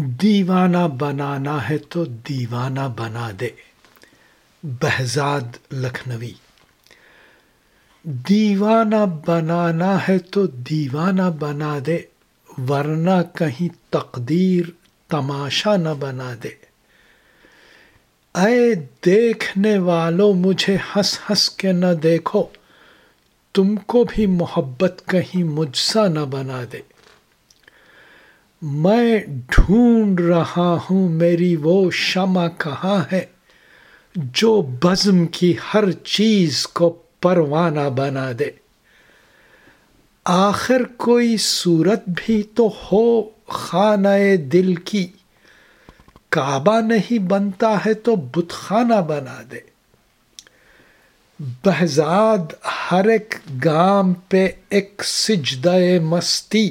دیوانہ بنانا ہے تو دیوانہ بنا دے۔ بہزاد لکھنوی۔ دیوانہ بنانا ہے تو دیوانہ بنا دے، ورنہ کہیں تقدیر تماشا نہ بنا دے۔ اے دیکھنے والوں مجھے ہنس ہنس کے نہ دیکھو، تم کو بھی محبت کہیں مجھ سا نہ بنا دے۔ میں ڈھونڈ رہا ہوں میری وہ شمع کہاں ہے جو بزم کی ہر چیز کو پروانہ بنا دے۔ آخر کوئی صورت بھی تو ہو خانہ دل کی۔ کعبہ نہیں بنتا ہے تو بت خانہ بنا دے۔ بہزاد ہر ایک گام پہ ایک سجدہ مستی۔